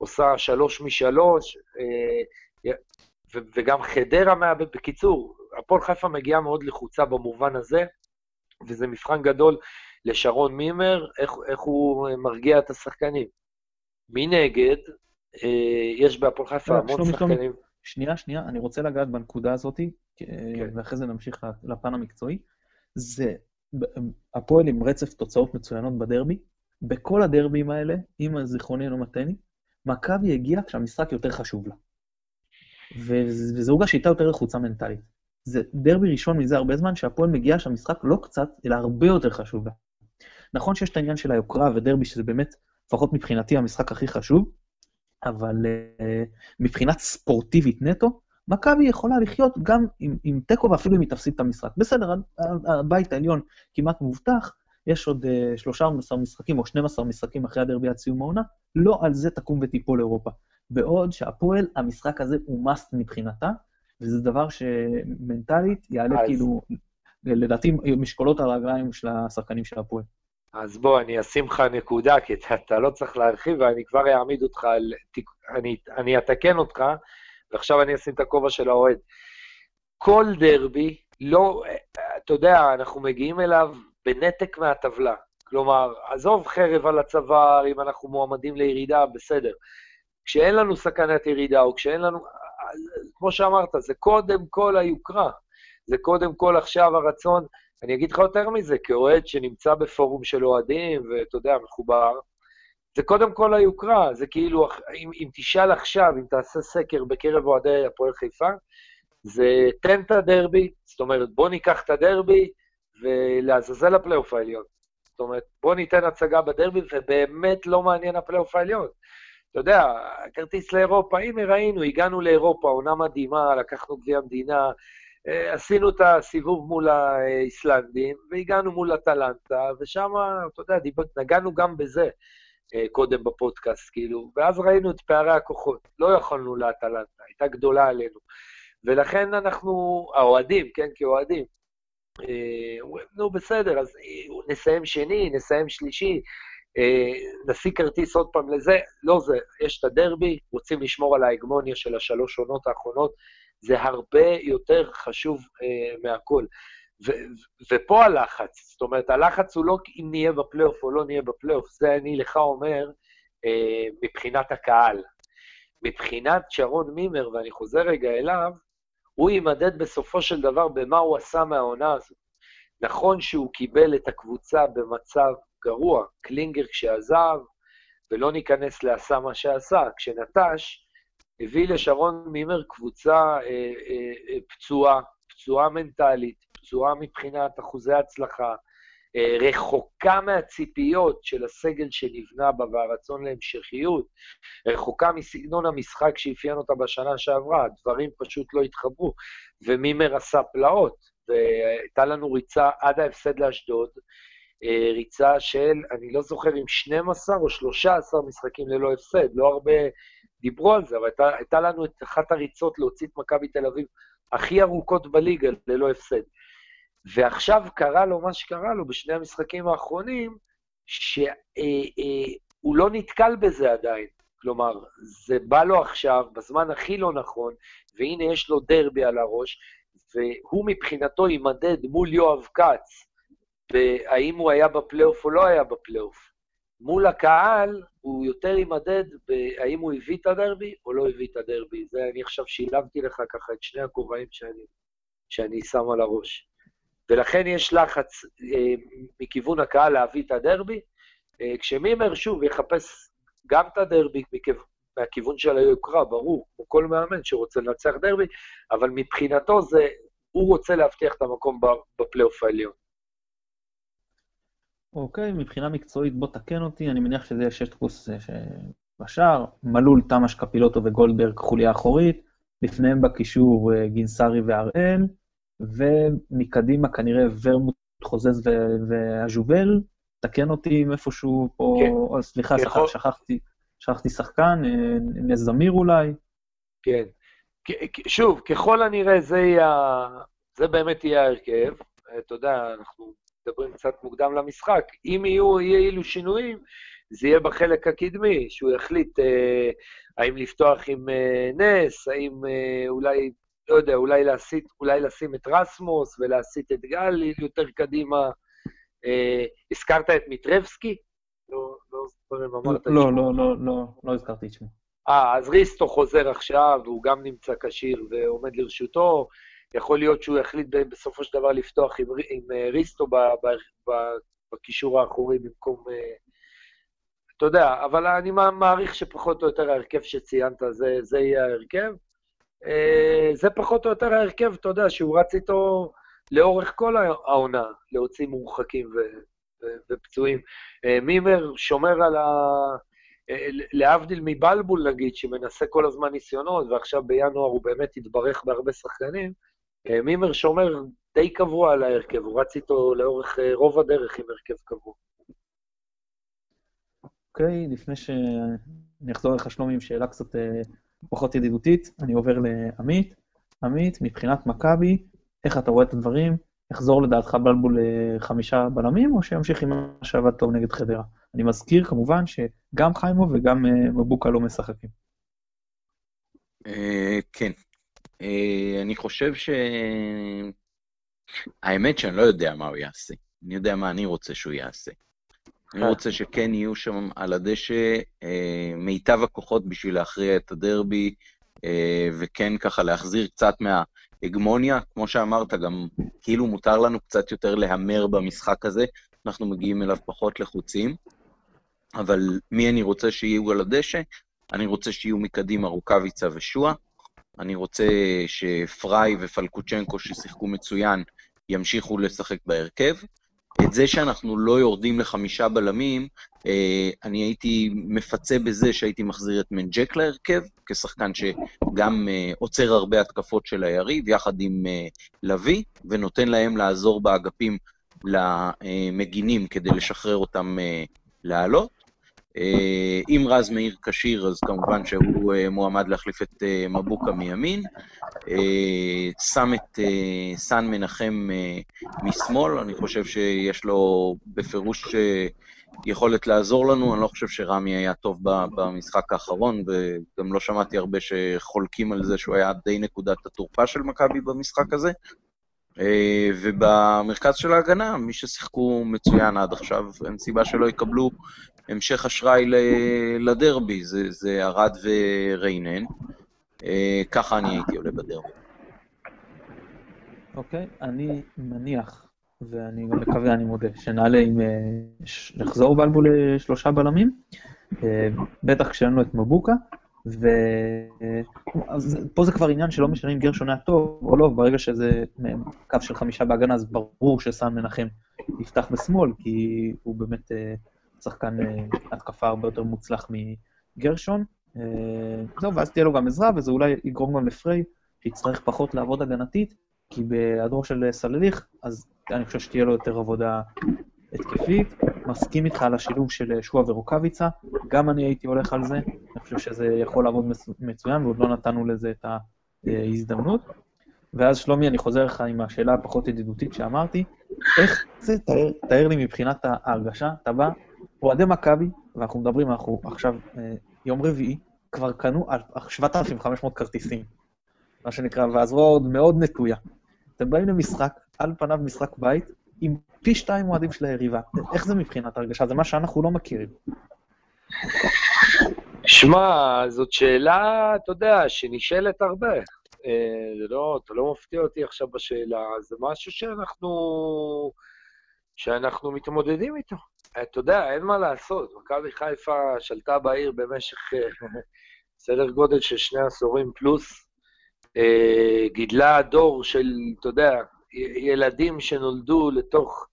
עושה שלוש משלוש, אה, וגם חדרה מאבד. בקיצור, הפועל חיפה מגיעה מאוד לחוצה במובן הזה, וזה מבחן גדול לשרון מימר, איך, איך הוא מרגיע את השחקנים. מנגד, אה, יש בהפועל חיפה המון שחקנים... שנייה, שנייה, אני רוצה לגעת בנקודה הזאת, כן. ואחרי זה נמשיך לפן המקצועי. זה, הפועל עם רצף תוצאות מצוינות בדרבי, בכל הדרבים האלה, אם הזיכרוני אינו מתני, מכבי הגיעה כשהמשחק יותר חשוב לה. וזה הוגש איתה יותר לחוצה מנטלית. זה דרבי ראשון מזה הרבה זמן, שהפועל מגיעה שהמשחק לא קצת, אלא הרבה יותר חשוב לה. נכון שיש את העניין של היוקרה ודרבי, שזה באמת, לפחות מבחינתי, המשחק הכי חשוב, אבל uh, מבחינת ספורטיבית נטו, מכבי יכולה לחיות גם עם, עם תיקו ואפילו אם היא תפסיד את המשחק. בסדר, הבית העליון כמעט מובטח, יש עוד uh, 13 משחקים או 12 משחקים אחרי הדרבי עד סיום העונה, לא על זה תקום ותיפול אירופה. בעוד שהפועל, המשחק הזה הוא must מבחינתה, וזה דבר שמנטלית יעלה אז... כאילו, לדעתי, משקולות על הרגליים של השחקנים של הפועל. אז בוא, אני אשים לך נקודה, כי אתה, אתה לא צריך להרחיב, ואני כבר אעמיד אותך על... אני, אני אתקן אותך, ועכשיו אני אשים את הכובע של האוהד. כל דרבי, לא, אתה יודע, אנחנו מגיעים אליו בנתק מהטבלה. כלומר, עזוב חרב על הצוואר, אם אנחנו מועמדים לירידה, בסדר. כשאין לנו סכנת ירידה, או כשאין לנו... כמו שאמרת, זה קודם כל היוקרה. זה קודם כל עכשיו הרצון, אני אגיד לך יותר מזה, כאוהד שנמצא בפורום של אוהדים, ואתה יודע, מחובר, זה קודם כל היוקרה, זה כאילו, אם, אם תשאל עכשיו, אם תעשה סקר בקרב אוהדי הפועל חיפה, זה תן את הדרבי, זאת אומרת, בוא ניקח את הדרבי ולעזאזל הפלייאוף העליון. זאת אומרת, בוא ניתן הצגה בדרבי, ובאמת לא מעניין הפלייאוף העליון. אתה יודע, כרטיס לאירופה, הנה ראינו, הגענו לאירופה, עונה מדהימה, לקחנו גביע המדינה, אה, עשינו את הסיבוב מול האיסלנדים, והגענו מול אטלנטה, ושם, אתה יודע, דיבר, נגענו גם בזה אה, קודם בפודקאסט, כאילו, ואז ראינו את פערי הכוחות. לא יכולנו לאטלנטה, הייתה גדולה עלינו. ולכן אנחנו, האוהדים, כן, כאוהדים, נו, בסדר, אז נסיים שני, נסיים שלישי, נשיג כרטיס עוד פעם לזה, לא זה, יש את הדרבי, רוצים לשמור על ההגמוניה של השלוש עונות האחרונות, זה הרבה יותר חשוב אה, מהכל. ו- ופה הלחץ, זאת אומרת, הלחץ הוא לא אם נהיה בפלייאוף או לא נהיה בפלייאוף, זה אני לך אומר אה, מבחינת הקהל. מבחינת שרון מימר, ואני חוזר רגע אליו, הוא יימדד בסופו של דבר במה הוא עשה מהעונה הזו. נכון שהוא קיבל את הקבוצה במצב גרוע, קלינגר כשעזב, ולא ניכנס לעשה מה שעשה, כשנטש, הביא לשרון מימר קבוצה אה, אה, אה, פצועה, פצועה מנטלית, פצועה מבחינת אחוזי הצלחה, רחוקה מהציפיות של הסגל שנבנה בה והרצון להמשכיות, רחוקה מסגנון המשחק שאפיין אותה בשנה שעברה, הדברים פשוט לא התחברו, ומימר עשה פלאות, והייתה לנו ריצה עד ההפסד לאשדוד, אה, ריצה של, אני לא זוכר אם 12 או 13 משחקים ללא הפסד, לא הרבה דיברו על זה, אבל הייתה, הייתה לנו את אחת הריצות להוציא את מכבי תל אביב הכי ארוכות בליגה ללא הפסד. ועכשיו קרה לו מה שקרה לו בשני המשחקים האחרונים, שהוא אה, אה, לא נתקל בזה עדיין. כלומר, זה בא לו עכשיו, בזמן הכי לא נכון, והנה יש לו דרבי על הראש, והוא מבחינתו יימדד מול יואב כץ, והאם הוא היה בפלייאוף או לא היה בפלייאוף. מול הקהל, הוא יותר יימדד בהאם הוא הביא את הדרבי או לא הביא את הדרבי. זה אני עכשיו שילמתי לך ככה את שני הכובעים שאני, שאני שם על הראש. ולכן יש לחץ אה, מכיוון הקהל להביא את הדרבי, אה, כשמימר שוב יחפש גם את הדרבי מכיו, מהכיוון של היוקרה, ברור, כמו כל מאמן שרוצה לנצח דרבי, אבל מבחינתו זה, הוא רוצה להבטיח את המקום בפלייאוף העליון. אוקיי, מבחינה מקצועית בוא תקן אותי, אני מניח שזה יהיה שטקוס אה, בשער, מלול, תמ"ש, קפילוטו וגולדברג חוליה אחורית, לפניהם בקישור אה, גינסארי והראל, ומקדימה כנראה ורמוט חוזז ואז'ובל, תקן אותי אם איפשהו פה, כן. או, סליחה, ככל- שכח- שכחתי, שכחתי שחקן, אה, נס זמיר אולי. כן. שוב, ככל הנראה זה יהיה, זה באמת יהיה ההרכב. אה, אתה יודע, אנחנו מדברים קצת מוקדם למשחק. אם יהיו, יהיה אילו שינויים, זה יהיה בחלק הקדמי, שהוא יחליט אה, האם לפתוח עם אה, נס, האם אה, אולי, לא יודע, אולי, להסיט, אולי לשים את רסמוס ולהסיט את גל יותר קדימה. אה, הזכרת את מיטרבסקי? לא, לא אם אמרת לא, שמו. לא, לא, לא, לא הזכרתי את שמו. אה, אז ריסטו חוזר עכשיו, והוא גם נמצא כשיר ועומד לרשותו. יכול להיות שהוא יחליט בסופו של דבר לפתוח עם, עם אה, ריסטו ב, ב, ב, בקישור האחורי במקום... אה, אתה יודע, אבל אני מע- מעריך שפחות או יותר ההרכב שציינת, זה, זה יהיה ההרכב. אה, זה פחות או יותר ההרכב, אתה יודע, שהוא רץ איתו לאורך כל הע- העונה, להוציא מורחקים ו, ופצועים. אה, מימר שומר על ה... אה, להבדיל מבלבול נגיד, שמנסה כל הזמן ניסיונות, ועכשיו בינואר הוא באמת התברך בהרבה שחקנים, מימר שומר די קבוע על ההרכב, הוא רץ איתו לאורך רוב הדרך עם הרכב קבוע. אוקיי, לפני שאני אחזור אליך שלומי עם שאלה קצת פחות ידידותית, אני עובר לעמית. עמית, מבחינת מכבי, איך אתה רואה את הדברים? יחזור לדעתך בלבול לחמישה בלמים, או שימשיך עם מה שעבד טוב נגד חדרה? אני מזכיר כמובן שגם חיימו וגם אה, מבוקה לא משחקים. אה, כן. אה, אני חושב ש... האמת שאני לא יודע מה הוא יעשה. אני יודע מה אני רוצה שהוא יעשה. אני אה. רוצה שכן יהיו שם על הדשא אה, מיטב הכוחות בשביל להכריע את הדרבי, אה, וכן ככה להחזיר קצת מההגמוניה. כמו שאמרת, גם כאילו מותר לנו קצת יותר להמר במשחק הזה, אנחנו מגיעים אליו פחות לחוצים. אבל מי אני רוצה שיהיו על הדשא? אני רוצה שיהיו מקדימה רוקאביצה ושועה. אני רוצה שפריי ופלקוצ'נקו, ששיחקו מצוין, ימשיכו לשחק בהרכב. את זה שאנחנו לא יורדים לחמישה בלמים, אה, אני הייתי מפצה בזה שהייתי מחזיר את מנג'ק להרכב, כשחקן שגם אה, עוצר הרבה התקפות של היריב, יחד עם אה, לביא, ונותן להם לעזור באגפים למגינים כדי לשחרר אותם לעלות. אה, אם רז מאיר כשיר, אז כמובן שהוא אה, מועמד להחליף את אה, מבוקה מימין. שם את סן מנחם משמאל, אני חושב שיש לו בפירוש יכולת לעזור לנו, אני לא חושב שרמי היה טוב במשחק האחרון, וגם לא שמעתי הרבה שחולקים על זה שהוא היה די נקודת התורפה של מכבי במשחק הזה. ובמרכז של ההגנה, מי ששיחקו מצוין עד עכשיו, אין סיבה שלא יקבלו המשך אשראי לדרבי, זה, זה ארד וריינן. אה, ככה אני הייתי עולה בדרבי. אוקיי, אני מניח, ואני גם מקווה, אני מודה, שנעלה עם... אה, לחזור בלבול לשלושה בלמים, אה, בטח כשאין לו את מבוקה, ו... אז פה זה כבר עניין שלא משנה אם גרשון היה טוב או לא, ברגע שזה קו של חמישה בהגנה, אז ברור שסן מנחם יפתח בשמאל, כי הוא באמת שחקן אה, התקפה הרבה יותר מוצלח מגרשון. אה, זהו, ואז תהיה לו גם עזרה, וזה אולי יגרום גם לפריי, שיצטרך פחות לעבוד הגנתית, כי בהיעדרו של סלליך, אז אני חושב שתהיה לו יותר עבודה התקפית. מסכים איתך על השילוב של שועה ורוקאביצה, גם אני הייתי הולך על זה, אני חושב שזה יכול לעבוד מצ- מצוין, ועוד לא נתנו לזה את ההזדמנות. ואז שלומי, אני חוזר לך עם השאלה הפחות ידידותית שאמרתי, איך זה, תאר, תאר לי מבחינת ההרגשה, אתה בא, אוהדי מכבי, ואנחנו מדברים, אנחנו עכשיו אה, יום רביעי, כבר קנו על- 7,500 כרטיסים, מה שנקרא, והזרוע עוד מאוד נטויה. אתם באים למשחק, על פניו משחק בית, עם פי שתיים אוהדים של היריבה. איך זה מבחינת הרגשה? זה מה שאנחנו לא מכירים. שמע, זאת שאלה, אתה יודע, שנשאלת הרבה. אה, לא, אתה לא מפתיע אותי עכשיו בשאלה, זה משהו שאנחנו, שאנחנו מתמודדים איתו. אתה יודע, אין מה לעשות, מכבי חיפה שלטה בעיר במשך אה, סדר גודל של שני עשורים פלוס, אה, גידלה דור של, אתה יודע, ילדים שנולדו לתוך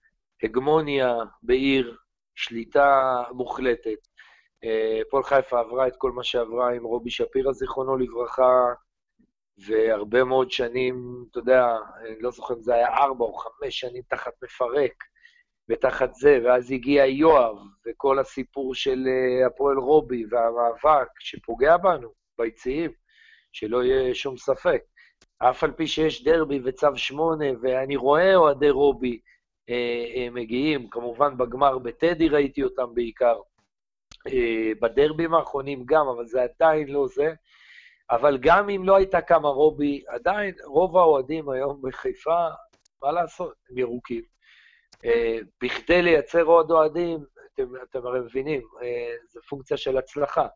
הגמוניה בעיר, שליטה מוחלטת. אה, הפועל חיפה עברה את כל מה שעברה עם רובי שפירא, זיכרונו לברכה, והרבה מאוד שנים, אתה יודע, אני לא זוכר אם זה היה ארבע או חמש שנים תחת מפרק, ותחת זה, ואז הגיע יואב, וכל הסיפור של אה, הפועל רובי והמאבק שפוגע בנו, ביציעים, שלא יהיה שום ספק. אף על פי שיש דרבי וצו שמונה, ואני רואה אוהדי רובי אה, אה, מגיעים, כמובן בגמר בטדי ראיתי אותם בעיקר, אה, בדרבים האחרונים גם, אבל זה עדיין לא זה. אבל גם אם לא הייתה קמה רובי, עדיין רוב האוהדים היום בחיפה, מה לעשות, הם ירוקים. אה, בכדי לייצר עוד אוהדים, אתם, אתם הרי מבינים, אה, זו פונקציה של הצלחה.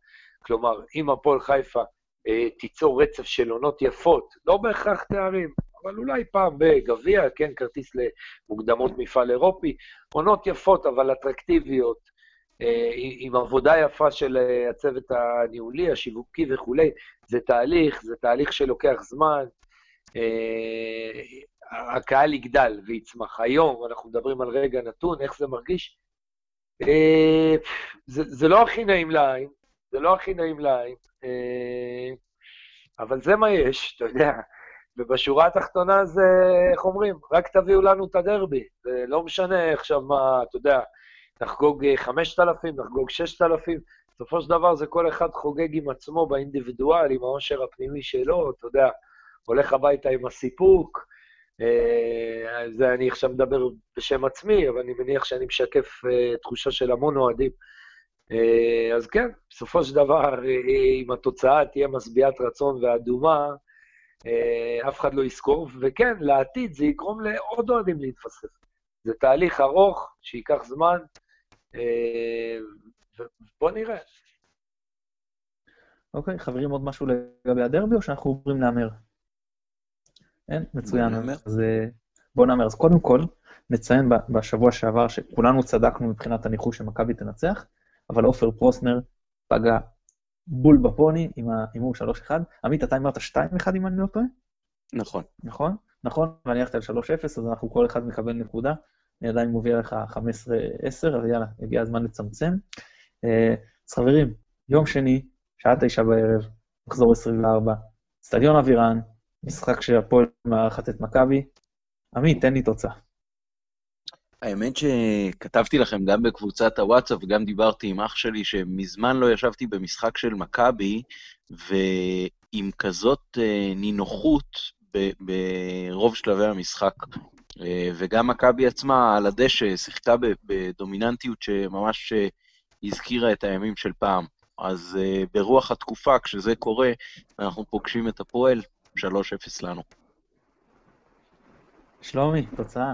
כלומר, אם הפועל חיפה אה, תיצור רצף של עונות יפות, לא בהכרח תארים, אבל אולי פעם בגביע, כן, כרטיס למוקדמות מפעל אירופי, עונות יפות אבל אטרקטיביות, עם עבודה יפה של הצוות הניהולי, השיווקי וכולי, זה תהליך, זה תהליך שלוקח זמן. הקהל יגדל ויצמח. היום אנחנו מדברים על רגע נתון, איך זה מרגיש? זה, זה לא הכי נעים לעין, זה לא הכי נעים לעין, אבל זה מה יש, אתה יודע. ובשורה התחתונה זה, איך אומרים, רק תביאו לנו את הדרבי. זה לא משנה עכשיו מה, אתה יודע, נחגוג 5,000, נחגוג 6,000, בסופו של דבר זה כל אחד חוגג עם עצמו באינדיבידואל, עם העושר הפנימי שלו, אתה יודע, הולך הביתה עם הסיפוק. אה, זה אני עכשיו מדבר בשם עצמי, אבל אני מניח שאני משקף אה, תחושה של המון אוהדים. אה, אז כן, בסופו של דבר, אם התוצאה תהיה משביעת רצון ואדומה, אה, אף אחד לא יזכור, וכן, לעתיד זה יגרום לעוד אוהדים להתפספס. זה תהליך ארוך, שייקח זמן, אה, ובוא נראה. אוקיי, חברים, עוד משהו לגבי הדרבי, או שאנחנו עוברים להמר? אין? מצוין. אז אה, בואו נאמר. אז קודם כל, נציין בשבוע שעבר שכולנו צדקנו מבחינת הניחוש שמכבי תנצח, אבל עופר פרוסנר פגע בול בפוני עם ההימור 3-1. עמית, אתה אמרת 2-1 אם אני לא טועה? נכון. נכון? נכון, ואני הלכתי על 3-0, אז אנחנו כל אחד מקבל נקודה. אני עדיין מוביל לך 15-10, אז יאללה, הגיע הזמן לצמצם. אה, אז חברים, יום שני, שעה תשע בערב, מחזור 24, אצטדיון אבירן, משחק שהפועל מארחת את מכבי. עמית, תן לי תוצאה. האמת שכתבתי לכם גם בקבוצת הוואטסאפ וגם דיברתי עם אח שלי שמזמן לא ישבתי במשחק של מכבי, ועם כזאת אה, נינוחות ברוב שלבי המשחק. אה, וגם מכבי עצמה על הדשא שיחקה בדומיננטיות שממש אה, הזכירה את הימים של פעם. אז ברוח התקופה, כשזה קורה, אנחנו פוגשים את הפועל, 3-0 לנו. שלומי, תוצאה.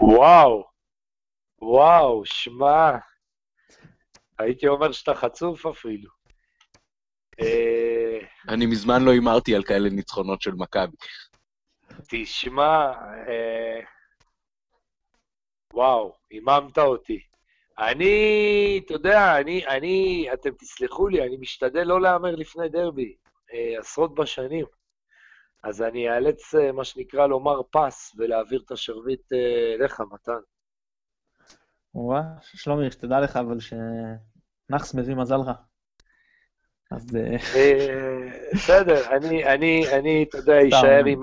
וואו, וואו, שמע, הייתי אומר שאתה חצוף אפילו. אה, אני מזמן לא הימרתי על כאלה ניצחונות של מכבי. תשמע, אה, וואו, היממת אותי. אני, אתה יודע, אני, אני, אתם תסלחו לי, אני משתדל לא להמר לפני דרבי, עשרות בשנים. אז אני אאלץ, אה, מה שנקרא, לומר פס ולהעביר את השרביט אה, אליך, מתן. וואה, שלומי, שתדע לך, אבל שנאחס מביא מזל רע. אז... אה, בסדר, אני, אני, אני, אתה יודע, אשאר עם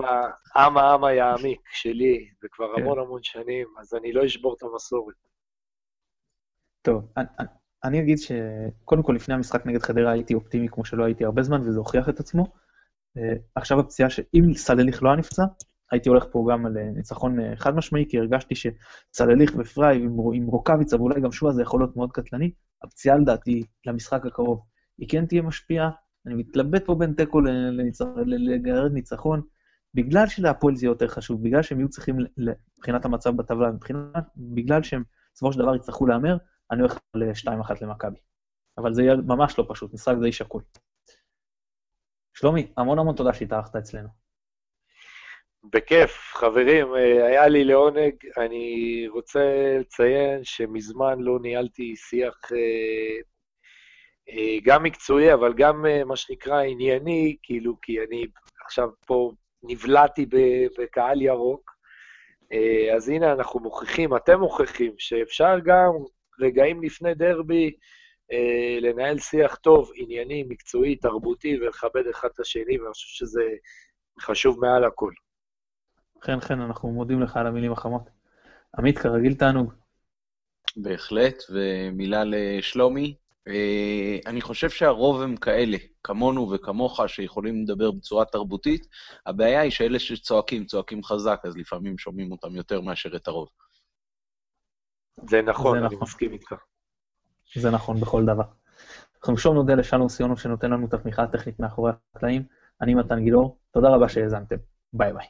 העם העם היעמיק שלי, וכבר כן. המון המון שנים, אז אני לא אשבור את המסורת. טוב, אני אגיד שקודם כל, לפני המשחק נגד חדרה הייתי אופטימי כמו שלא הייתי הרבה זמן, וזה הוכיח את עצמו. אה, עכשיו הפציעה שאם סלליך לא היה נפצע, הייתי הולך פה גם על אה, ניצחון אה, חד משמעי, כי הרגשתי שסלליך ופריי עם, עם רוקאביצה ואולי גם שועה זה יכול להיות מאוד קטלני. הפציעה לדעתי למשחק הקרוב, היא כן תהיה משפיעה. אני מתלבט פה בין תיקו לגרד ניצחון, בגלל שלהפועל זה יותר חשוב, בגלל שהם יהיו צריכים, מבחינת המצב בטבלה, בגלל שהם בסופו של דבר יצטרכו להמר, אני הולך ל-2-1 למכבי. אבל זה יהיה ממש לא פשוט, משחק די שקול. שלומי, המון המון תודה שהתארחת אצלנו. בכיף, חברים, אה, היה לי לעונג. אני רוצה לציין שמזמן לא ניהלתי שיח אה, אה, גם מקצועי, אבל גם מה שנקרא ענייני, כאילו, כי אני עכשיו פה נבלעתי בקהל ירוק. אז הנה, אנחנו מוכיחים, אתם מוכיחים, שאפשר גם רגעים לפני דרבי, אה, לנהל שיח טוב, ענייני, מקצועי, תרבותי, ולכבד אחד את השני, ואני חושב שזה חשוב מעל הכל. חן חן, אנחנו מודים לך על המילים החמות. עמית, כרגיל תענוג. בהחלט, ומילה לשלומי. אה, אני חושב שהרוב הם כאלה, כמונו וכמוך, שיכולים לדבר בצורה תרבותית. הבעיה היא שאלה שצועקים, צועקים חזק, אז לפעמים שומעים אותם יותר מאשר את הרוב. זה נכון, זה אני נכון. מסכים איתך. זה נכון בכל דבר. אנחנו שוב נודה לשלום סיונוב שנותן לנו את התמיכה הטכנית מאחורי הקלעים. אני מתן גילאור, תודה רבה שהאזנתם. ביי ביי.